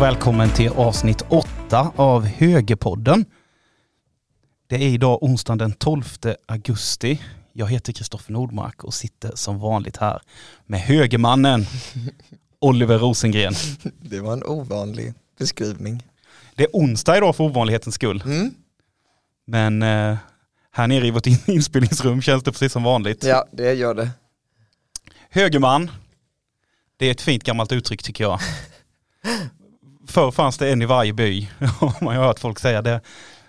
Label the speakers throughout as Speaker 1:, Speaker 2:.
Speaker 1: och välkommen till avsnitt 8 av Högerpodden. Det är idag onsdagen den 12 augusti. Jag heter Kristoffer Nordmark och sitter som vanligt här med högermannen Oliver Rosengren.
Speaker 2: Det var en ovanlig beskrivning.
Speaker 1: Det är onsdag idag för ovanlighetens skull.
Speaker 2: Mm.
Speaker 1: Men eh, här nere i vårt in- inspelningsrum känns det precis som vanligt.
Speaker 2: Ja, det gör det.
Speaker 1: Högerman, det är ett fint gammalt uttryck tycker jag. Förr fanns det en i varje by, man har hört folk säga det.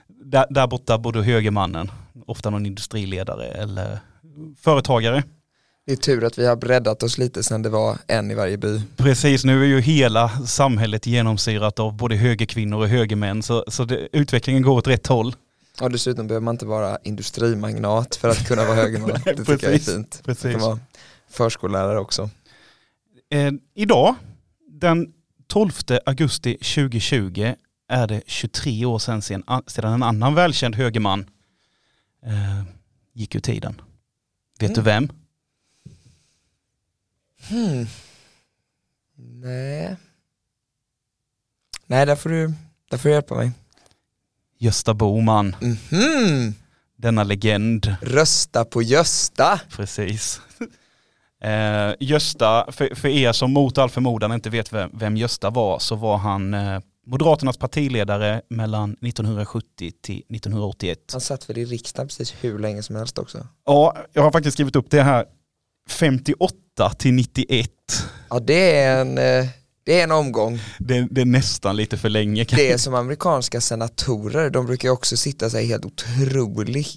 Speaker 1: Där, där borta bodde högermannen, ofta någon industriledare eller företagare.
Speaker 2: Det är tur att vi har breddat oss lite sen det var en i varje by.
Speaker 1: Precis, nu är ju hela samhället genomsyrat av både högerkvinnor och högermän, så, så det, utvecklingen går åt rätt håll.
Speaker 2: Och dessutom behöver man inte vara industrimagnat för att kunna vara högerman. Det tycker jag är fint.
Speaker 1: Precis.
Speaker 2: Man kan vara förskollärare också.
Speaker 1: Eh, idag, den 12 augusti 2020, är det 23 år sedan, sedan, en annan välkänd högerman eh, gick ur tiden. Vet du
Speaker 2: Mm.
Speaker 1: vem?
Speaker 2: Hmm. Nej. Nej, där får, du, där får du hjälpa mig.
Speaker 1: Gösta Bohman,
Speaker 2: Mhm.
Speaker 1: denna legend.
Speaker 2: Rösta på Gösta.
Speaker 1: Precis. Eh, Gösta, för, för er som mot all förmodan inte vet vem, vem Gösta var, så var han eh, Moderaternas partiledare mellan 1970 till 1981.
Speaker 2: Han satt väl i riksdagen precis hur länge som helst också.
Speaker 1: Ja, jag har faktiskt skrivit upp det här. 58 till 91.
Speaker 2: Ja, det är en, eh, det är en omgång.
Speaker 1: Det, det är nästan lite för länge.
Speaker 2: Det är som amerikanska senatorer, de brukar ju också sitta sig helt otroligt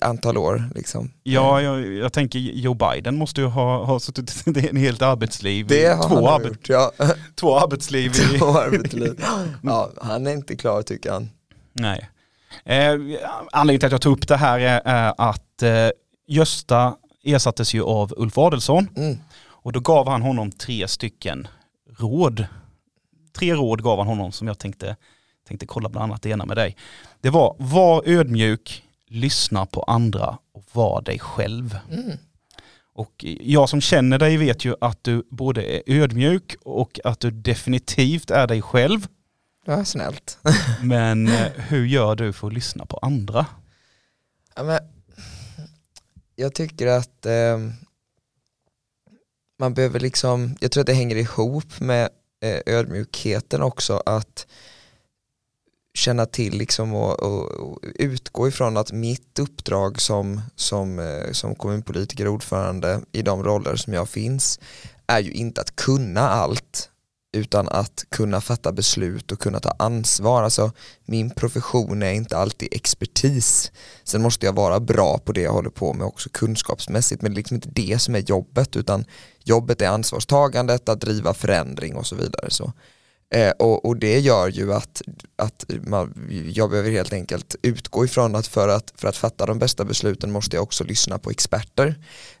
Speaker 2: antal år. Liksom.
Speaker 1: Ja, jag, jag tänker Joe Biden måste ju ha, ha suttit en helt arbetsliv.
Speaker 2: Det har
Speaker 1: två,
Speaker 2: han gjort, ja.
Speaker 1: två arbetsliv. I,
Speaker 2: Två arbetsliv. Ja, han är inte klar tycker han.
Speaker 1: nej. Eh, anledningen till att jag tog upp det här är, att eh, Gösta ersattes ju av Ulf Adelsson
Speaker 2: Mm.
Speaker 1: och då gav han honom tre stycken råd. Tre råd gav han honom som jag tänkte, tänkte kolla bland annat det ena med dig. Det var var ödmjuk, lyssna på andra och var dig själv.
Speaker 2: Mm.
Speaker 1: Och jag som känner dig vet ju att du både är ödmjuk och att du definitivt är dig själv.
Speaker 2: Ja, snällt.
Speaker 1: Men eh, hur gör du för att lyssna på andra?
Speaker 2: Ja, men, jag tycker att eh, man behöver liksom, jag tror att det hänger ihop med eh, ödmjukheten också att känna till liksom och, och, och utgå ifrån att mitt uppdrag som, som, eh, som kommunpolitiker och ordförande i de roller som jag finns är ju inte att kunna allt utan att kunna fatta beslut och kunna ta ansvar. Alltså, min profession är inte alltid expertis. Sen måste jag vara bra på det jag håller på med också kunskapsmässigt men det är liksom inte det som är jobbet utan jobbet är ansvarstagandet, att driva förändring och så vidare. Så. Eh, och, och det gör ju att, att man, jag behöver helt enkelt utgå ifrån att för, att för att fatta de bästa besluten måste jag också lyssna på experter.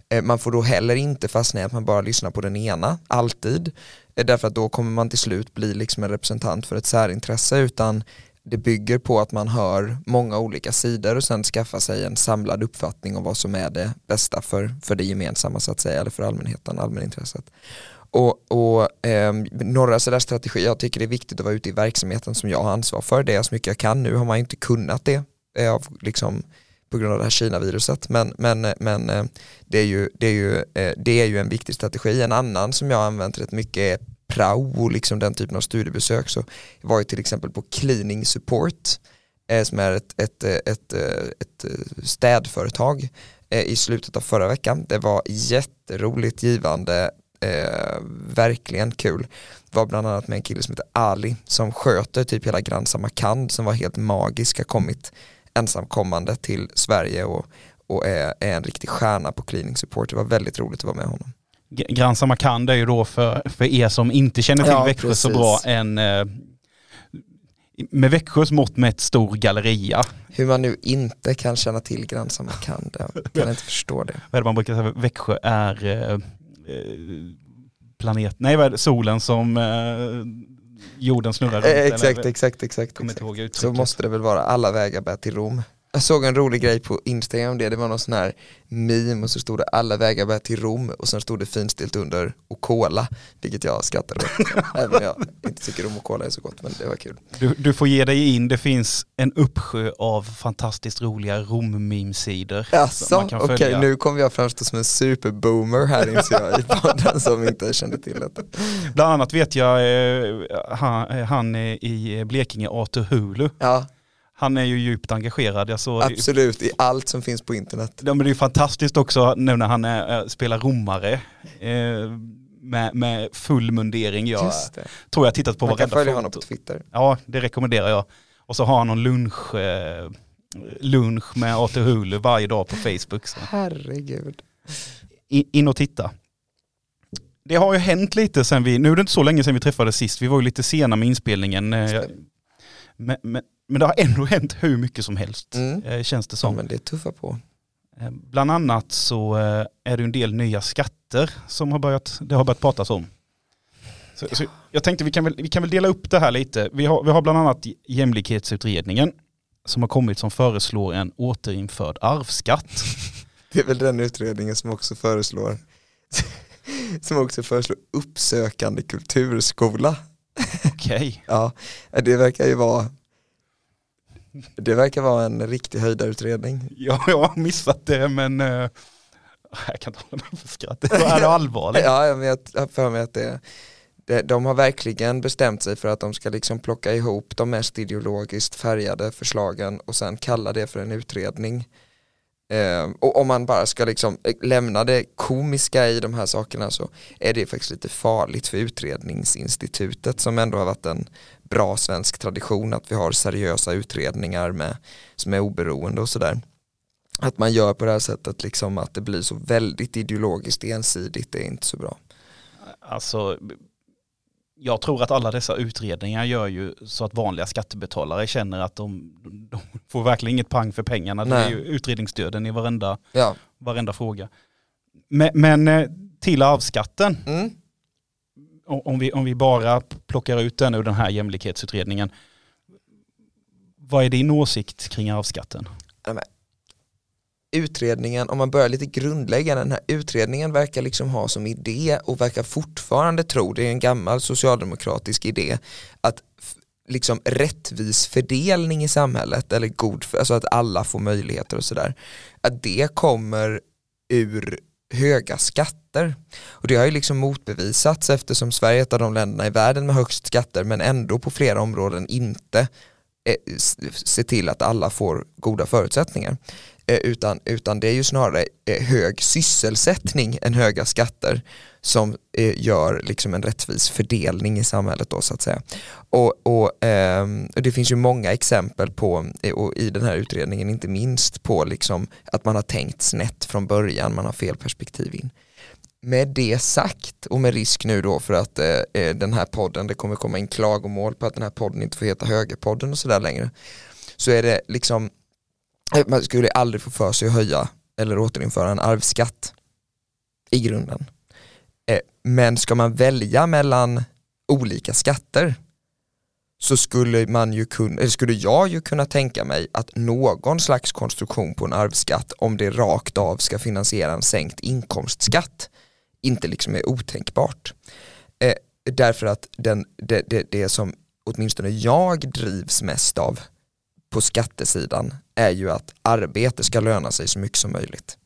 Speaker 2: Eh, man får då heller inte fastna i att man bara lyssnar på den ena, alltid. Eh, därför att då kommer man till slut bli liksom en representant för ett särintresse utan det bygger på att man hör många olika sidor och sen skaffa sig en samlad uppfattning om vad som är det bästa för, för det gemensamma så att säga, eller för allmänheten, allmänintresset. Och, och eh, några sådär strategier, jag tycker det är viktigt att vara ute i verksamheten som jag har ansvar för, det är så mycket jag kan, nu har man inte kunnat det eh, av, liksom, på grund av det här Kina-viruset, men, men, men eh, det, är ju, det, är ju, eh, det är ju en viktig strategi. En annan som jag har använt rätt mycket är prao och liksom den typen av studiebesök. Så jag var ju till exempel på Cleaning Support eh, som är ett, ett, eh, ett, eh, ett, ett städföretag i slutet av förra veckan. Det var jätteroligt, givande, eh, verkligen kul. Det var bland annat med en kille som heter Ali som sköter typ hela Grand Samarkand som var helt magisk, har kommit ensamkommande till Sverige och, och är, är en riktig stjärna på cleaning support. Det var väldigt roligt att vara med honom.
Speaker 1: G- Gran Samarkand är ju då för, för er som inte känner till
Speaker 2: Ja,
Speaker 1: Växjö så
Speaker 2: precis.
Speaker 1: bra en eh, med Växjös mått med ett stor galleria.
Speaker 2: Hur man nu inte kan känna till Grand Samarkand, jag kan inte förstå det.
Speaker 1: Vad är det man brukar säga? Växjö är eh, planet, nej vad är det, solen som eh, jorden snurrar runt.
Speaker 2: Eh,
Speaker 1: eller-
Speaker 2: exakt, exakt, exakt. Exakt. Så måste det väl vara alla vägar bär till Rom. Jag såg en rolig grej på Instagram om det, det var någon sån här meme och så stod det alla vägar bär till Rom och sen stod det finstilt under och cola, vilket jag skrattade åt. Även om jag inte tycker rom och cola är så gott, men det var kul.
Speaker 1: Du, du får ge dig in, det finns en uppsjö av fantastiskt roliga rom-meme-sidor.
Speaker 2: Jaså, okej okay, nu kommer jag framstå som en superboomer här inser jag i podden som inte kände till detta.
Speaker 1: Bland annat vet jag eh, han, han i Blekinge, Arthur Hulu.
Speaker 2: Ja
Speaker 1: han är ju djupt engagerad. Jag såg,
Speaker 2: Absolut, i allt som finns på internet.
Speaker 1: Ja, men det är fantastiskt också nu när han är, spelar romare. Eh, med, med full mundering. Jag tror jag tittat på
Speaker 2: varenda. Man kan följa honom på Twitter.
Speaker 1: Ja, det rekommenderar jag. Och så har han någon lunch, eh, lunch med Arthur Hulu varje dag på Facebook. Så.
Speaker 2: Herregud.
Speaker 1: In, in och titta. Det har ju hänt lite sen vi, nu är det inte så länge sedan vi träffades sist, vi var ju lite sena med inspelningen. Eh, men, men, men det har ändå hänt hur mycket som helst, mm. Eh, känns det som.
Speaker 2: Ja, men det är tuffa på.
Speaker 1: Eh, bland annat så eh, är det en del nya skatter som har börjat, det har börjat pratas om. Så, ja. så jag tänkte vi kan, väl, vi kan väl dela upp det här lite. Vi har, vi har bland annat jämlikhetsutredningen som har kommit som föreslår en återinförd arvsskatt.
Speaker 2: Det är väl den utredningen som också föreslår som också föreslår uppsökande kulturskola.
Speaker 1: Okej. Okay.
Speaker 2: ja, det verkar ju vara det verkar vara en riktig höjdarutredning.
Speaker 1: Ja, jag har missat det men uh, jag kan inte hålla mig för skratt. Det är allvarligt.
Speaker 2: ja, jag har för mig att det, det, de har verkligen bestämt sig för att de ska liksom plocka ihop de mest ideologiskt färgade förslagen och sen kalla det för en utredning. Eh, och om man bara ska liksom eh, lämna det komiska i de här sakerna så är det faktiskt lite farligt för utredningsinstitutet som ändå har varit en bra svensk tradition att vi har seriösa utredningar med, som är oberoende och sådär. Att man gör på det här sättet liksom att det blir så väldigt ideologiskt ensidigt det är inte så bra.
Speaker 1: Alltså jag tror att alla dessa utredningar gör ju så att vanliga skattebetalare känner att de, de får verkligen inget pang för pengarna. Nej. Det är ju utredningsstöden i varenda, ja. varenda fråga. Men, men eh, till arvsskatten. Mm om vi, om vi bara plockar ut den ur den här jämlikhetsutredningen. Vad är din åsikt kring arvsskatten?
Speaker 2: Utredningen, om man börjar lite grundläggande, den här utredningen verkar liksom ha som idé och verkar fortfarande tro, det är en gammal socialdemokratisk idé, att liksom rättvis fördelning i samhället eller god, alltså att alla får möjligheter och sådär, att det kommer ur höga skatter. Och det har ju liksom motbevisats eftersom Sverige är ett av de länderna i världen med högst skatter men ändå på flera områden inte eh, se till att alla får goda förutsättningar. Eh, utan, utan det är ju snarare eh, hög sysselsättning än höga skatter som eh, gör liksom en rättvis fördelning i samhället då så att säga. Och, och, ehm, och det finns ju många exempel på, och i den här utredningen inte minst på liksom att man har tänkt snett från början, man har fel perspektiv in. Med det sagt och med risk nu då för att eh, den här podden, det kommer komma in klagomål på att den här podden inte får heta högerpodden och sådär längre, så är det liksom Eh, man skulle aldrig få för sig att höja eller återinföra en arvsskatt i grunden. Eh, men ska man välja mellan olika skatter så skulle, man ju kunna, eller skulle jag ju kunna tänka mig att någon slags konstruktion på en arvsskatt om det rakt av ska finansiera en sänkt inkomstskatt inte liksom är otänkbart. Eh, därför att den, det, det, det som åtminstone jag drivs mest av på skattesidan är ju att arbete ska löna sig så mycket som möjligt.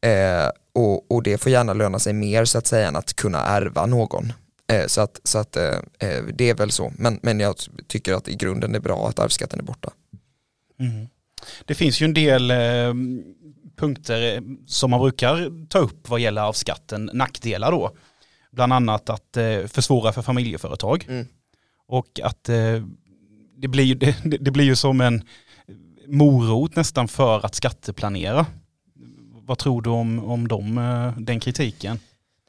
Speaker 2: Eh, och, och, det får gärna löna sig mer så att säga än att kunna ärva någon. Eh, så att, så att eh, eh det är väl så, men, men jag tycker att i grunden är det bra att arvsskatten är borta.
Speaker 1: Mm. Det finns ju en del eh, punkter eh, som man brukar ta upp vad gäller arvsskatten, nackdelar då. Bland annat att försvåra för familjeföretag. Mm. Och att det blir, ju, det, det blir ju som en morot nästan för att skatteplanera. Vad tror du om, om dem, eh, den kritiken?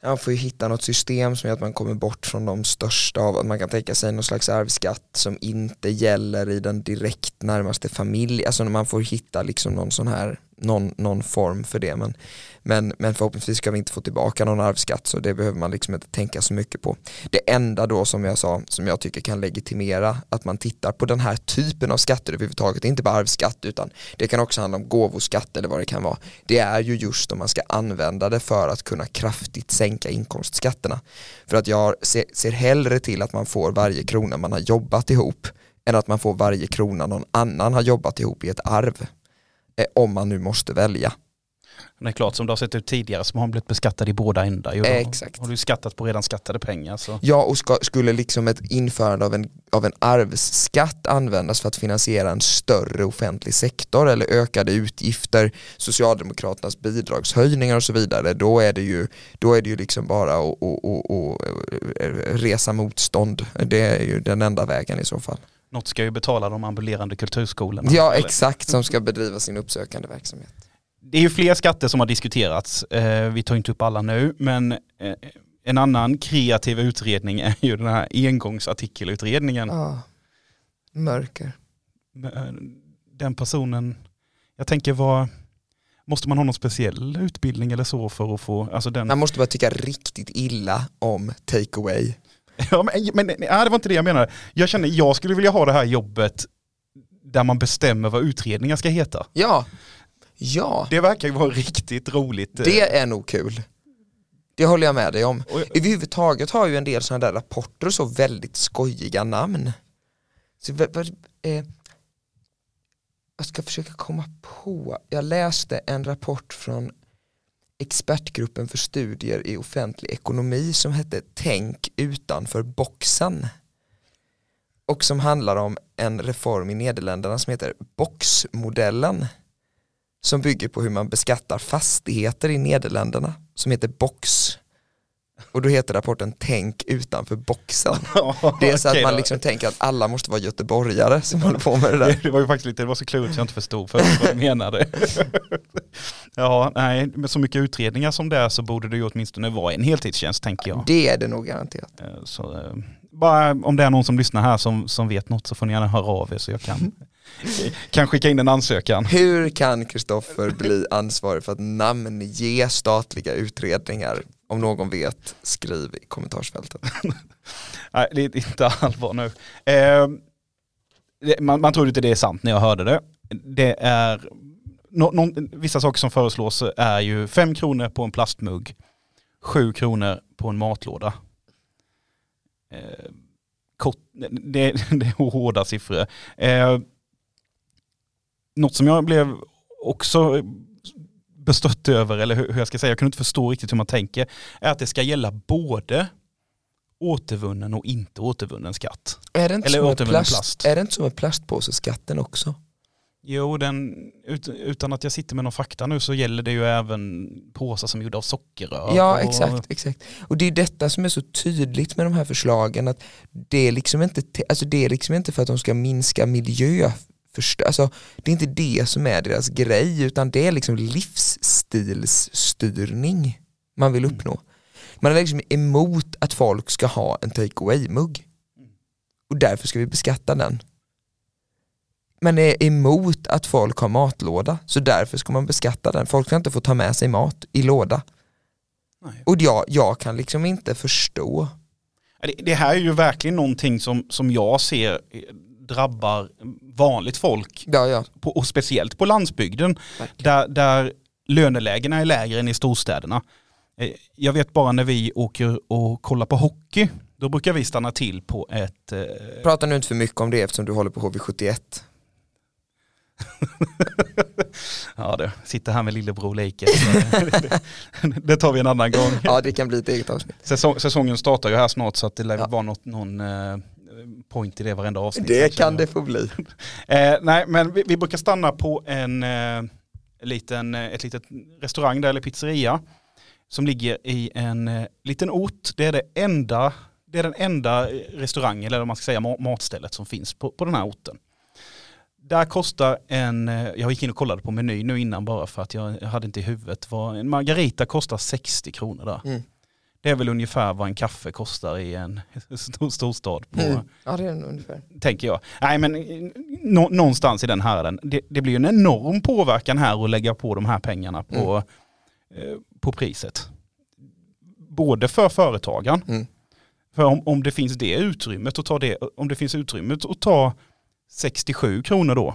Speaker 2: Man får ju hitta något system som gör att man kommer bort från de största av, att man kan tänka sig någon slags arvsskatt som inte gäller i den direkt närmaste familj, alltså man får hitta liksom någon sån här någon, någon form för det. Men, men, men förhoppningsvis ska vi inte få tillbaka någon arvsskatt så det behöver man liksom inte tänka så mycket på. Det enda då som jag sa som jag tycker kan legitimera att man tittar på den här typen av skatter överhuvudtaget, inte bara arvsskatt utan det kan också handla om gåvoskatt eller vad det kan vara. Det är ju just om man ska använda det för att kunna kraftigt sänka inkomstskatterna. För att jag ser, ser hellre till att man får varje krona man har jobbat ihop än att man får varje krona någon annan har jobbat ihop i ett arv. Eh, om man nu måste välja.
Speaker 1: Det är klart som det har sett ut tidigare som har blivit beskattad i båda ändar. Ju.
Speaker 2: Exakt.
Speaker 1: Har du skattat på redan skattade pengar. Så.
Speaker 2: Ja och ska, skulle liksom ett införande av en, av en arvsskatt användas för att finansiera en större offentlig sektor eller ökade utgifter, Socialdemokraternas bidragshöjningar och så vidare, då är det ju, då är det ju liksom bara att resa motstånd. Det är ju den enda vägen i så fall.
Speaker 1: Något ska ju betala de ambulerande kulturskolorna.
Speaker 2: Ja exakt, som ska bedriva sin uppsökande verksamhet.
Speaker 1: Det är ju fler skatter som har diskuterats. Eh, vi tar inte upp alla nu, men eh, en annan kreativ utredning är ju den här engångsartikelutredningen.
Speaker 2: Ja, mörker.
Speaker 1: Eh, den personen, jag tänker vad, måste man ha någon speciell utbildning eller så för att få, alltså den...
Speaker 2: Man måste bara tycka riktigt illa om takeaway.
Speaker 1: Ja, men, men ja, det var inte det jag menade. Jag känner, jag skulle vilja ha det här jobbet där man bestämmer vad utredningar ska heta.
Speaker 2: Ja, ja.
Speaker 1: Det verkar ju vara riktigt roligt.
Speaker 2: Det är nog kul. Det håller jag med dig om. Överhuvudtaget har ju en del sådana där rapporter och så väldigt skojiga namn. Så, eh, jag ska försöka komma på, jag läste en rapport från expertgruppen för studier i offentlig ekonomi som hette Tänk utanför boxen. Och som handlar om en reform i Nederländerna som heter boxmodellen som bygger på hur man beskattar fastigheter i Nederländerna som heter box och då heter rapporten Tänk utanför boxen. Det är så att man liksom tänker att alla måste vara göteborgare som håller på med det där.
Speaker 1: Det var ju faktiskt lite, det var så klurigt så jag inte förstod först vad du menade. ja, nej, med så mycket utredningar som det är så borde det ju åtminstone vara en heltidstjänst tänker jag.
Speaker 2: Det är det nog garanterat.
Speaker 1: Eh, så, eh, bara om det är någon som lyssnar här som, som vet något så får ni gärna höra av er så jag kan, kan skicka in en ansökan.
Speaker 2: Hur kan Kristoffer bli ansvarig för att namnge statliga utredningar? Om någon vet, skriv i kommentarsfältet.
Speaker 1: Nej, det är inte allvar nu. Eh, man, man tror inte det är sant när jag hörde det. Det är, no, no, vissa saker som föreslås är ju fem kronor på en plastmugg, sju kronor på en matlåda. Eh, kort, det, det är hårda siffror. Eh, något som jag blev också bestött över, eller hur jag ska säga, jag kunde inte förstå riktigt hur man tänker, är att det ska gälla både återvunnen och inte återvunnen skatt.
Speaker 2: Är det inte, eller som, plast, plast. Är det inte som med plastpåseskatten också?
Speaker 1: Jo, den, ut, utan att jag sitter med någon fakta nu så gäller det ju även påsar som är gjorda av sockerrör.
Speaker 2: Ja, exakt, exakt. Och det är detta som är så tydligt med de här förslagen att det är liksom inte, alltså det är liksom inte för att de ska minska miljö förstö- alltså, det är inte det som är deras grej utan det är liksom livsstilsstyrning man vill uppnå. Man är liksom emot att folk ska ha en take away-mugg och därför ska vi beskatta den. Man är emot att folk har matlåda så därför ska man beskatta den. Folk ska inte få ta med sig mat i låda. Nej. Och jag, jag kan liksom inte förstå.
Speaker 1: Det, det här är ju verkligen någonting som, som jag ser drabbar vanligt folk.
Speaker 2: Ja, ja.
Speaker 1: På, och speciellt på landsbygden där, där lönelägena är lägre än i storstäderna. Eh, jag vet bara när vi åker och kollar på hockey, då brukar vi stanna till på ett... Eh...
Speaker 2: Prata nu inte för mycket om det eftersom du håller på HV71.
Speaker 1: ja du, sitter här med lillebror Leike. det tar vi en annan gång.
Speaker 2: Ja det kan bli ett eget avsnitt.
Speaker 1: Säsong, säsongen startar ju här snart så att det lär ja. vara något, någon eh, point i det varenda avsnitt.
Speaker 2: Det kan det få bli.
Speaker 1: eh, nej, men vi, vi, brukar stanna på en eh, liten, eh, ett litet restaurang där, eller pizzeria som ligger i en eh, liten ort. Det är, det, enda, det är den enda restaurangen, eller om man ska säga matstället som finns på, på den här orten. Där kostar en, eh, jag gick in och kollade på meny nu innan bara för att jag hade inte i huvudet, vad, en margarita kostar 60 kronor där. Mm. Det är väl ungefär vad en kaffe kostar i en stor, storstad på,
Speaker 2: Mm. Ja det är nog ungefär.
Speaker 1: tänker jag. Nej men eh, nå, någonstans i den härden. Det, det blir ju en enorm påverkan här att lägga på de här pengarna på, eh, på priset. Både för företagaren,
Speaker 2: Mm.
Speaker 1: för om, om det finns det utrymmet att ta det, om det finns utrymmet att ta 67 kronor då.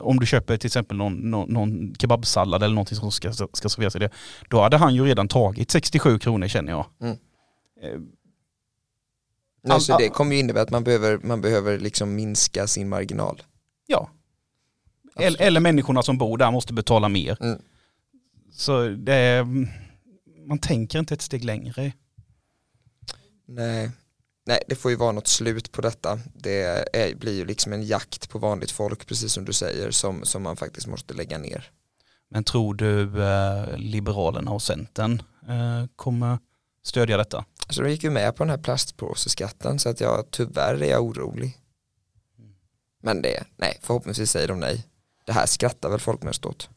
Speaker 1: Om du köper till exempel någon, någon, någon kebabsallad eller någonting som ska, ska serveras i det. Då hade han ju redan tagit 67 kronor känner jag.
Speaker 2: Mm.
Speaker 1: Eh, All-
Speaker 2: så det kommer ju innebära att man behöver, man behöver liksom minska sin marginal.
Speaker 1: Ja. Eller, eller människorna som bor där måste betala mer.
Speaker 2: Mm.
Speaker 1: Så det är, man tänker inte ett steg längre.
Speaker 2: Nej. Nej, det får ju vara något slut på detta. Det är, blir ju liksom en jakt på vanligt folk, precis som du säger, som, som man faktiskt måste lägga ner.
Speaker 1: Men tror du eh, Liberalerna och Centern eh, kommer stödja detta?
Speaker 2: Så de gick ju med på den här plastpåseskatten så att jag tyvärr är jag orolig. Men det, nej, förhoppningsvis säger de nej. Det här skrattar väl folk mest åt.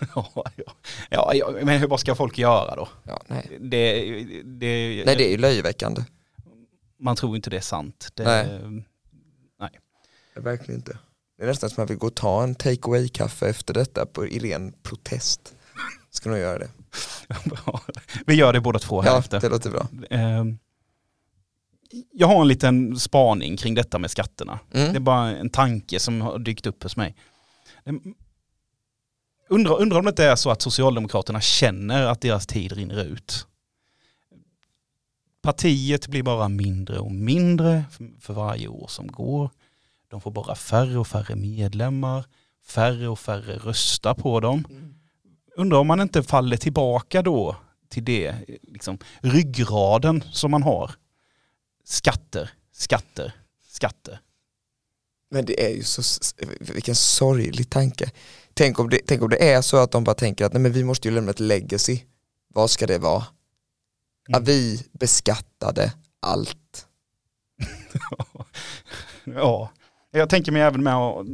Speaker 1: ja, ja. ja, ja, men hur, vad ska folk göra då?
Speaker 2: Ja, nej.
Speaker 1: Det, det,
Speaker 2: nej, det är ju löjeväckande.
Speaker 1: Man tror inte det är sant. Det,
Speaker 2: Nej. Verkligen inte. Det är nästan som att man vill gå och ta en take away-kaffe efter detta på, i ren protest. Ska nog göra det.
Speaker 1: Vi gör det båda två här
Speaker 2: Ja,
Speaker 1: efter.
Speaker 2: det låter bra.
Speaker 1: Eh, Jag har en liten spaning kring detta med skatterna. Det är
Speaker 2: Mm.
Speaker 1: bara en tanke som har dykt upp hos mig. Ehm, Undrar, undrar om det inte är så att Socialdemokraterna känner att deras tid rinner ut. Partiet blir bara mindre och mindre för- varje år som går. De får bara färre och färre medlemmar. Färre och färre röstar på dem. Undrar om man inte faller tillbaka då till det, liksom, ryggraden som man har. Skatter, skatter, skatter.
Speaker 2: Men det är ju så, vilken sorglig tanke. Tänk om, det, tänk om det är så att de bara tänker att nej men vi måste ju lämna ett legacy. Vad ska det vara?
Speaker 1: Mm.
Speaker 2: vi beskattade allt.
Speaker 1: Ja, jag tänker mig även med att-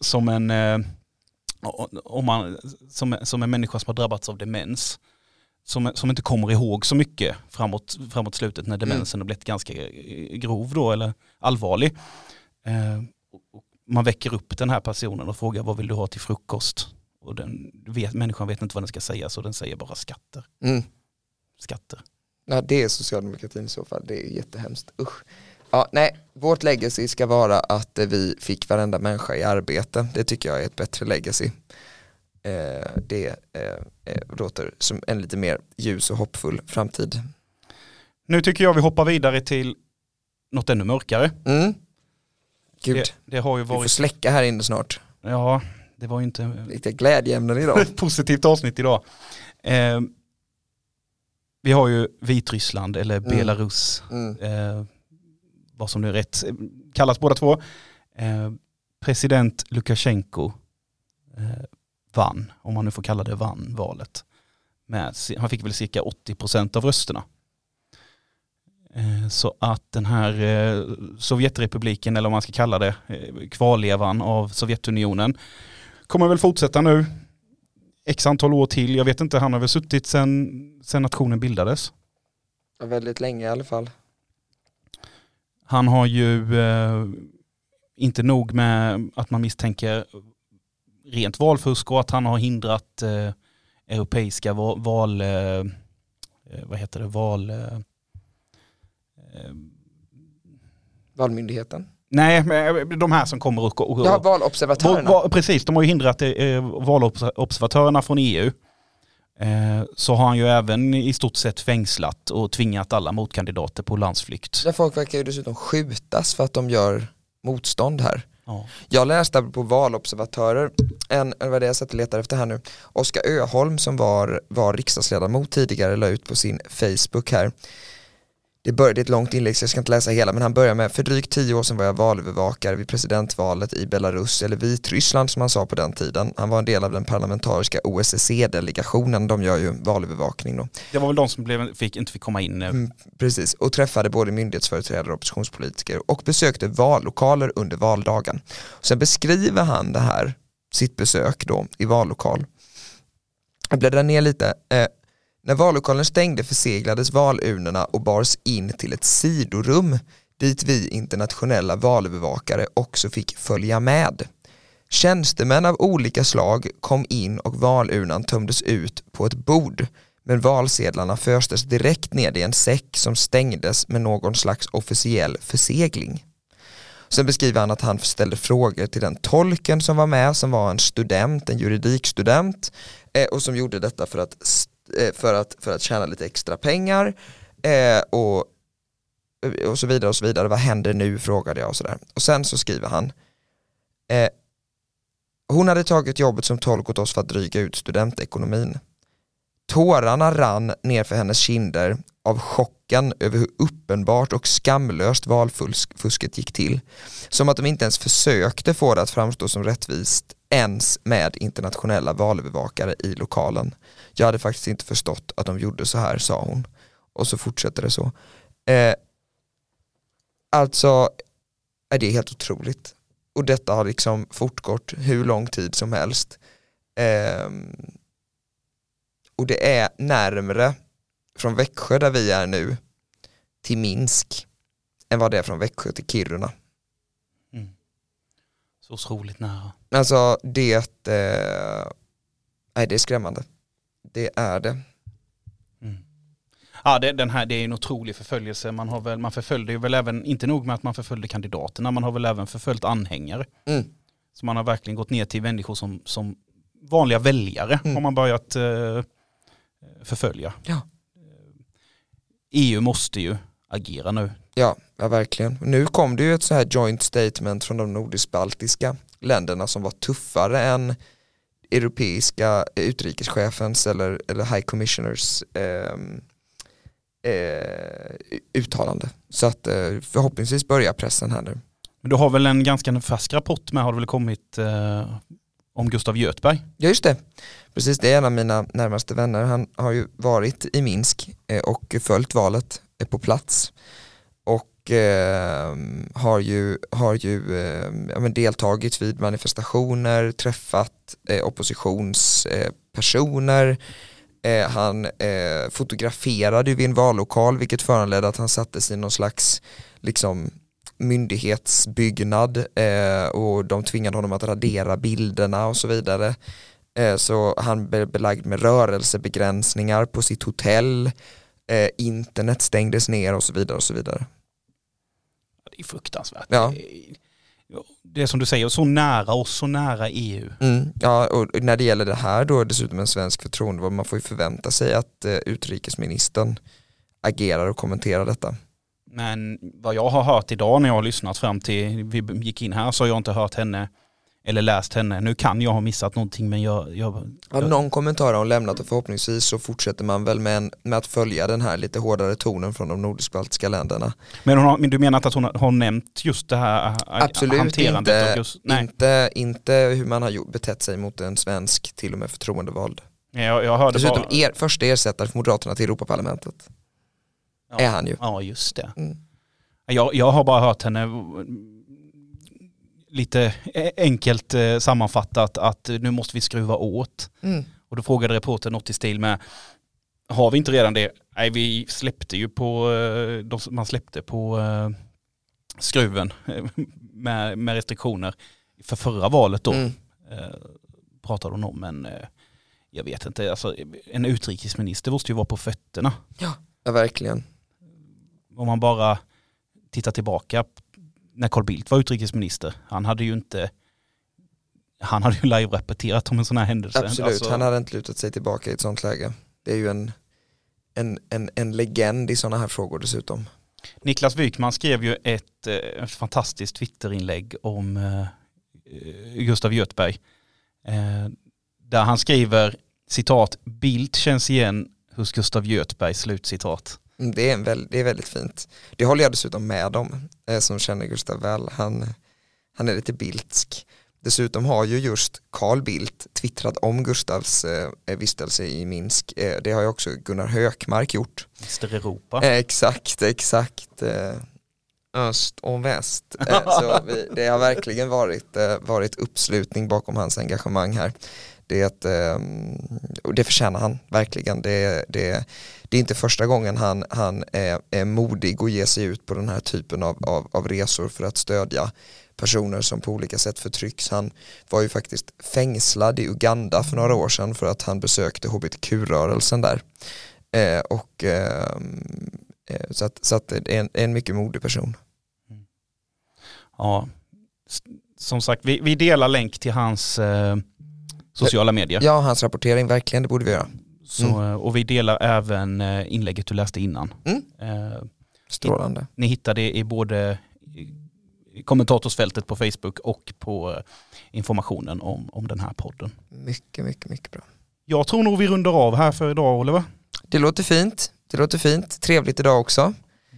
Speaker 1: som en, eh, om man, som, som en människa som har drabbats av demens. Som, som inte kommer ihåg så mycket framåt, framåt slutet när demensen har blivit ganska eh, grov då eller allvarlig. Eh, man väcker upp den här personen och frågar vad vill du ha till frukost? Och den vet, människan vet inte vad den ska säga så den säger bara skatter,
Speaker 2: Mm.
Speaker 1: skatter.
Speaker 2: Ja, det är socialdemokratin i så fall, det är jättehemskt. Usch. Ja, nej, vårt legacy ska vara att eh, vi fick varenda människa i arbete. Det tycker jag är ett bättre legacy. Eh, det eh, låter som en lite mer ljus och hoppfull framtid.
Speaker 1: Nu tycker jag vi hoppar vidare till något ännu mörkare.
Speaker 2: Mm. Gud,
Speaker 1: Det, det har ju
Speaker 2: vi får
Speaker 1: varit,
Speaker 2: släcka här inne snart.
Speaker 1: ja det var ju inte
Speaker 2: Lite glädjeämnen idag.
Speaker 1: positivt avsnitt idag. Eh, vi har ju Vitryssland eller
Speaker 2: Mm.
Speaker 1: Belarus,
Speaker 2: Mm.
Speaker 1: eh, vad som nu är rätt, kallas båda två. Eh, president Lukasjenko eh, vann, om man nu får kalla det vann, valet. Med, han fick väl cirka 80% av rösterna. Eh, så att den här eh, Sovjetrepubliken, eller vad man ska kalla det, eh, kvarlevan av Sovjetunionen, kommer väl fortsätta nu x antal år till. Jag vet inte, han har väl suttit sedan sen nationen bildades.
Speaker 2: Ja, Väldigt länge i alla fall.
Speaker 1: Han har ju eh, inte nog med att man misstänker rent valfusk och att han har hindrat eh, europeiska val, val eh, eh, vad heter det, val... Eh, eh,
Speaker 2: Valmyndigheten.
Speaker 1: Nej, men de här som kommer och... och
Speaker 2: Ja, valobservatörerna.
Speaker 1: Va- va- precis, de har ju hindrat eh, valobservatörerna från EU. Eh, så har han ju även i stort sett fängslat och tvingat alla motkandidater på landsflykt.
Speaker 2: Där folk verkar ju dessutom skjutas för att de gör motstånd här.
Speaker 1: Ja.
Speaker 2: Jag läste på valobservatörer, en, vad är det jag satt och letar efter här nu, Oskar Öholm som var, var riksdagsledamot tidigare la ut på sin Facebook här. Det började ett långt inlägg så jag ska inte läsa hela men han börjar med för drygt tio år sedan var jag valövervakare vid presidentvalet i Belarus eller Vitryssland som han sa på den tiden. Han var en del av den parlamentariska OSSE-delegationen, de gör ju valövervakning då.
Speaker 1: Det var väl de som blev, fick, inte fick komma in. eh,
Speaker 2: Mm, precis, och träffade både myndighetsföreträdare och oppositionspolitiker och besökte vallokaler under valdagen. Sen beskriver han det här, sitt besök då i vallokal. Jag bläddrar ner lite. När vallokalen stängde förseglades valurnorna och bars in till ett sidorum dit vi internationella valövervakare också fick följa med. Tjänstemän av olika slag kom in och valurnan tömdes ut på ett bord men valsedlarna föstes direkt ned i en säck som stängdes med någon slags officiell försegling. Sen beskriver han att han ställde frågor till den tolken som var med som var en student, en juridikstudent eh, och som gjorde detta för att, Eh, för att, för att tjäna lite extra pengar eh, och, och så vidare och så vidare. Vad händer nu frågade jag och sådär. Och sen så skriver han eh, hon hade tagit jobbet som tolk åt oss för att dryga ut studentekonomin. Tårarna rann ner för hennes kinder av chocken över hur uppenbart och skamlöst valfusket gick till. Som att de inte ens försökte få det att framstå som rättvist ens med internationella valövervakare i lokalen. Jag hade faktiskt inte förstått att de gjorde så här, sa hon. Och så fortsätter det så. Eh, alltså, är det helt otroligt. Och detta har liksom fortgått hur lång tid som helst. Eh, och det är närmre från Växjö där vi är nu till Minsk än vad det är från Växjö till Kiruna.
Speaker 1: Mm. Så otroligt nära.
Speaker 2: Alltså det, eh, nej, det är skrämmande. Det är det.
Speaker 1: Mm. Ja, det, den här, det är en otrolig förföljelse. Man, har väl, man förföljde ju väl även, inte nog med att man förföljde kandidaterna, man har väl även förföljt anhängare.
Speaker 2: Mm.
Speaker 1: Så man har verkligen gått ner till människor som, som vanliga väljare mm. har man börjat eh, förfölja.
Speaker 2: Ja.
Speaker 1: EU måste ju agera nu.
Speaker 2: Ja, ja, verkligen. Nu kom det ju ett så här joint statement från de nordisk-baltiska länderna som var tuffare än europeiska utrikeschefens eller, eller high commissioners eh, eh, uttalande. Så att eh, förhoppningsvis börjar pressen här nu.
Speaker 1: Men du har väl en ganska färsk rapport med har det väl kommit eh, om Gustav Göthberg?
Speaker 2: Ja just det, precis det är en av mina närmaste vänner. Han har ju varit i Minsk eh, och följt valet på plats och eh, har ju, har ju eh, ja, deltagit vid manifestationer, träffat eh, oppositionspersoner eh, han eh, fotograferade vid en vallokal vilket föranledde att han sattes i någon slags liksom myndighetsbyggnad eh, och de tvingade honom att radera bilderna och så vidare. Eh, så han blev belagd med rörelsebegränsningar på sitt hotell, eh, internet stängdes ner och så vidare och så vidare.
Speaker 1: Är fruktansvärt.
Speaker 2: Ja.
Speaker 1: Det är som du säger, så nära oss, så nära EU.
Speaker 2: Mm, ja, och när det gäller det här då dessutom en svensk förtroendevald, man får ju förvänta sig att eh, utrikesministern agerar och kommenterar detta.
Speaker 1: Men vad jag har hört idag när jag har lyssnat fram till vi gick in här så har jag inte hört henne eller läst henne. Nu kan jag ha missat någonting men jag... jag,
Speaker 2: ja, någon kommentar har hon lämnat och förhoppningsvis så fortsätter man väl med, en, med att följa den här lite hårdare tonen från de nordisk-baltiska länderna.
Speaker 1: Men, har, du menar inte att hon har nämnt just det här
Speaker 2: Absolut hanterandet? Inte, just, inte, inte hur man har gjort, betett sig mot en svensk till och med förtroendevald.
Speaker 1: Jag, jag hörde
Speaker 2: Dessutom
Speaker 1: bara...
Speaker 2: er, första ersättare för Moderaterna till Europaparlamentet
Speaker 1: ja,
Speaker 2: är han ju.
Speaker 1: Ja, just det.
Speaker 2: Mm.
Speaker 1: Jag, jag har bara hört henne lite enkelt eh, sammanfattat att nu måste vi skruva åt.
Speaker 2: Mm.
Speaker 1: Och då frågade reportern något i stil med, har vi inte redan det? Nej, vi släppte ju på, eh, man släppte på eh, skruven med, med restriktioner för förra valet då.
Speaker 2: Mm.
Speaker 1: Pratade hon om, men jag vet inte, alltså, en utrikesminister måste ju vara på fötterna.
Speaker 2: Ja, ja verkligen
Speaker 1: om man bara tittar tillbaka när Carl Bildt var utrikesminister, han hade ju inte han hade ju live-rapporterat om en sån här händelse.
Speaker 2: Absolut, alltså... han hade inte lutat sig tillbaka i ett sånt läge. Det är ju en, en, en, en legend i sådana här frågor dessutom.
Speaker 1: Niklas Wykman skrev ju ett, eh, ett fantastiskt Twitterinlägg om eh, Gustav Göthberg. Eh, där han skriver citat, Bildt känns igen hos Gustav Göthberg, slut citat.
Speaker 2: Mm, det är, en det är väldigt fint. Det håller jag dessutom med om, eh, som känner Gustav väl. Han, han är lite bildsk. Dessutom har ju just Carl Bildt twittrat om Gustavs eh, vistelse i Minsk. Eh, det har ju också Gunnar Hökmark gjort.
Speaker 1: Mr Europa.
Speaker 2: Eh, exakt, exakt. Eh, öst och väst. Eh, så vi, det har verkligen varit, varit uppslutning bakom hans engagemang här. Det, är ett, och det förtjänar han verkligen. Det, det, det är inte första gången han, han är, är modig och ger sig ut på den här typen av, av, av resor för att stödja personer som på olika sätt förtrycks. Han var ju faktiskt fängslad i Uganda för några år sedan för att han besökte hbtq-rörelsen där. Eh, och, ehm, eh, så att, så att det är en, en mycket modig person.
Speaker 1: Mm. Ja, som sagt, vi, vi delar länk till hans eh, sociala medier.
Speaker 2: Ja, hans rapportering, verkligen, det borde vi göra.
Speaker 1: Så, eh, Och vi delar även eh, inlägget du läste innan.
Speaker 2: Mm.
Speaker 1: Eh,
Speaker 2: Strålande.
Speaker 1: ni hittar det i både kommentatorsfältet på Facebook och på eh, informationen om, om den här podden.
Speaker 2: Mycket, mycket, mycket bra.
Speaker 1: Jag tror nog vi rundar av här för idag Oliver.
Speaker 2: Det låter fint. Det låter fint. Trevligt idag också.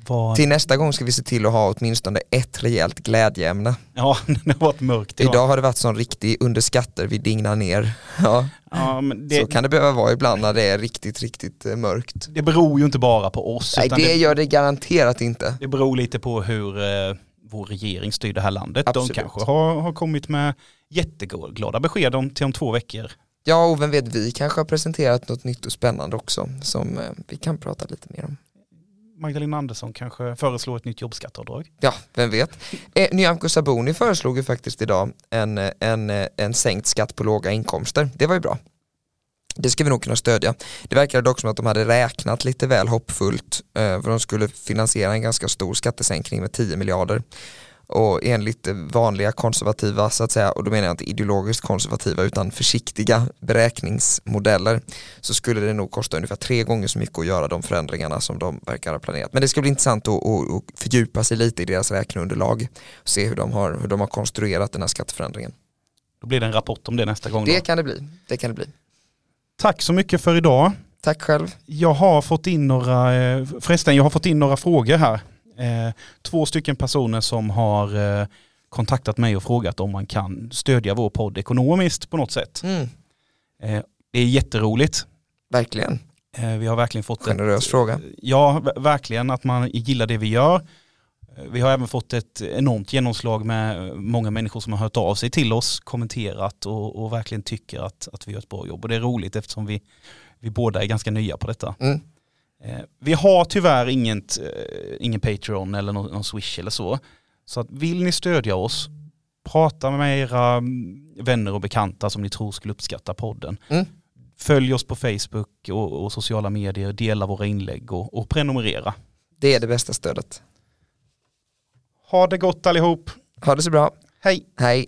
Speaker 1: Vad-
Speaker 2: Till nästa gång ska vi se till att ha åtminstone ett rejält glädjeämne.
Speaker 1: Ja, det har varit mörkt idag.
Speaker 2: Idag har det varit sån riktig under skatter vi dignar ner. Ja,
Speaker 1: Ja, det,
Speaker 2: så kan det behöva vara ibland när det är riktigt, riktigt eh, mörkt.
Speaker 1: det beror ju inte bara på oss.
Speaker 2: Nej, det
Speaker 1: det,
Speaker 2: gör det garanterat inte.
Speaker 1: det beror lite på hur eh, vår regering styr det här landet.
Speaker 2: Absolut.
Speaker 1: De kanske har, har kommit med jätteglada besked om till om två veckor.
Speaker 2: Ja, och vem vet, vi kanske har presenterat något nytt och spännande också som eh, vi kan prata lite mer om.
Speaker 1: Magdalena Andersson kanske föreslår ett nytt jobbskatteavdrag.
Speaker 2: Ja, vem vet. Eh, Nyamko Sabuni föreslog ju faktiskt idag en, en, en sänkt skatt på låga inkomster. Det var ju bra. Det ska vi nog kunna stödja. Det verkade dock som att de hade räknat lite väl hoppfullt eh, för de skulle finansiera en ganska stor skattesänkning med 10 miljarder. Och enligt vanliga konservativa, så att säga, och då menar jag inte ideologiskt konservativa utan försiktiga beräkningsmodeller så skulle det nog kosta ungefär tre gånger så mycket att göra de förändringarna som de verkar ha planerat. Men det ska bli intressant att, att, att fördjupa sig lite i deras räkneunderlag och se hur de, har, hur de har konstruerat den här skatteförändringen.
Speaker 1: Då blir det en rapport om det nästa gång. Då.
Speaker 2: Det kan det bli. Det kan det bli.
Speaker 1: Tack så mycket för idag.
Speaker 2: Tack själv.
Speaker 1: Jag har fått in några, eh, förresten jag har fått in några frågor här. Eh, Två stycken personer som har eh, kontaktat mig och frågat om man kan stödja vår podd ekonomiskt på något sätt.
Speaker 2: Mm,
Speaker 1: Eh, Det är jätteroligt.
Speaker 2: verkligen.
Speaker 1: Vi har verkligen fått
Speaker 2: Generös
Speaker 1: ett,
Speaker 2: fråga.
Speaker 1: Ja, ver- verkligen att man gillar det vi gör. Vi har även fått ett enormt genomslag med många människor som har hört av sig till oss, kommenterat och, och verkligen tycker att, att vi gör ett bra jobb. Och det är roligt eftersom vi, vi båda är ganska nya på detta.
Speaker 2: Mm.
Speaker 1: Eh, Vi har tyvärr inget, eh, ingen Patreon eller någon, någon Swish eller så. Så att vill ni stödja oss, prata med era mm, vänner och bekanta som ni tror skulle uppskatta podden.
Speaker 2: Mm.
Speaker 1: Följ oss på Facebook och, och sociala medier, dela våra inlägg och, och prenumerera.
Speaker 2: Det är det bästa stödet.
Speaker 1: Ha det gott allihop.
Speaker 2: Ha det så bra.
Speaker 1: Hej!
Speaker 2: Hej.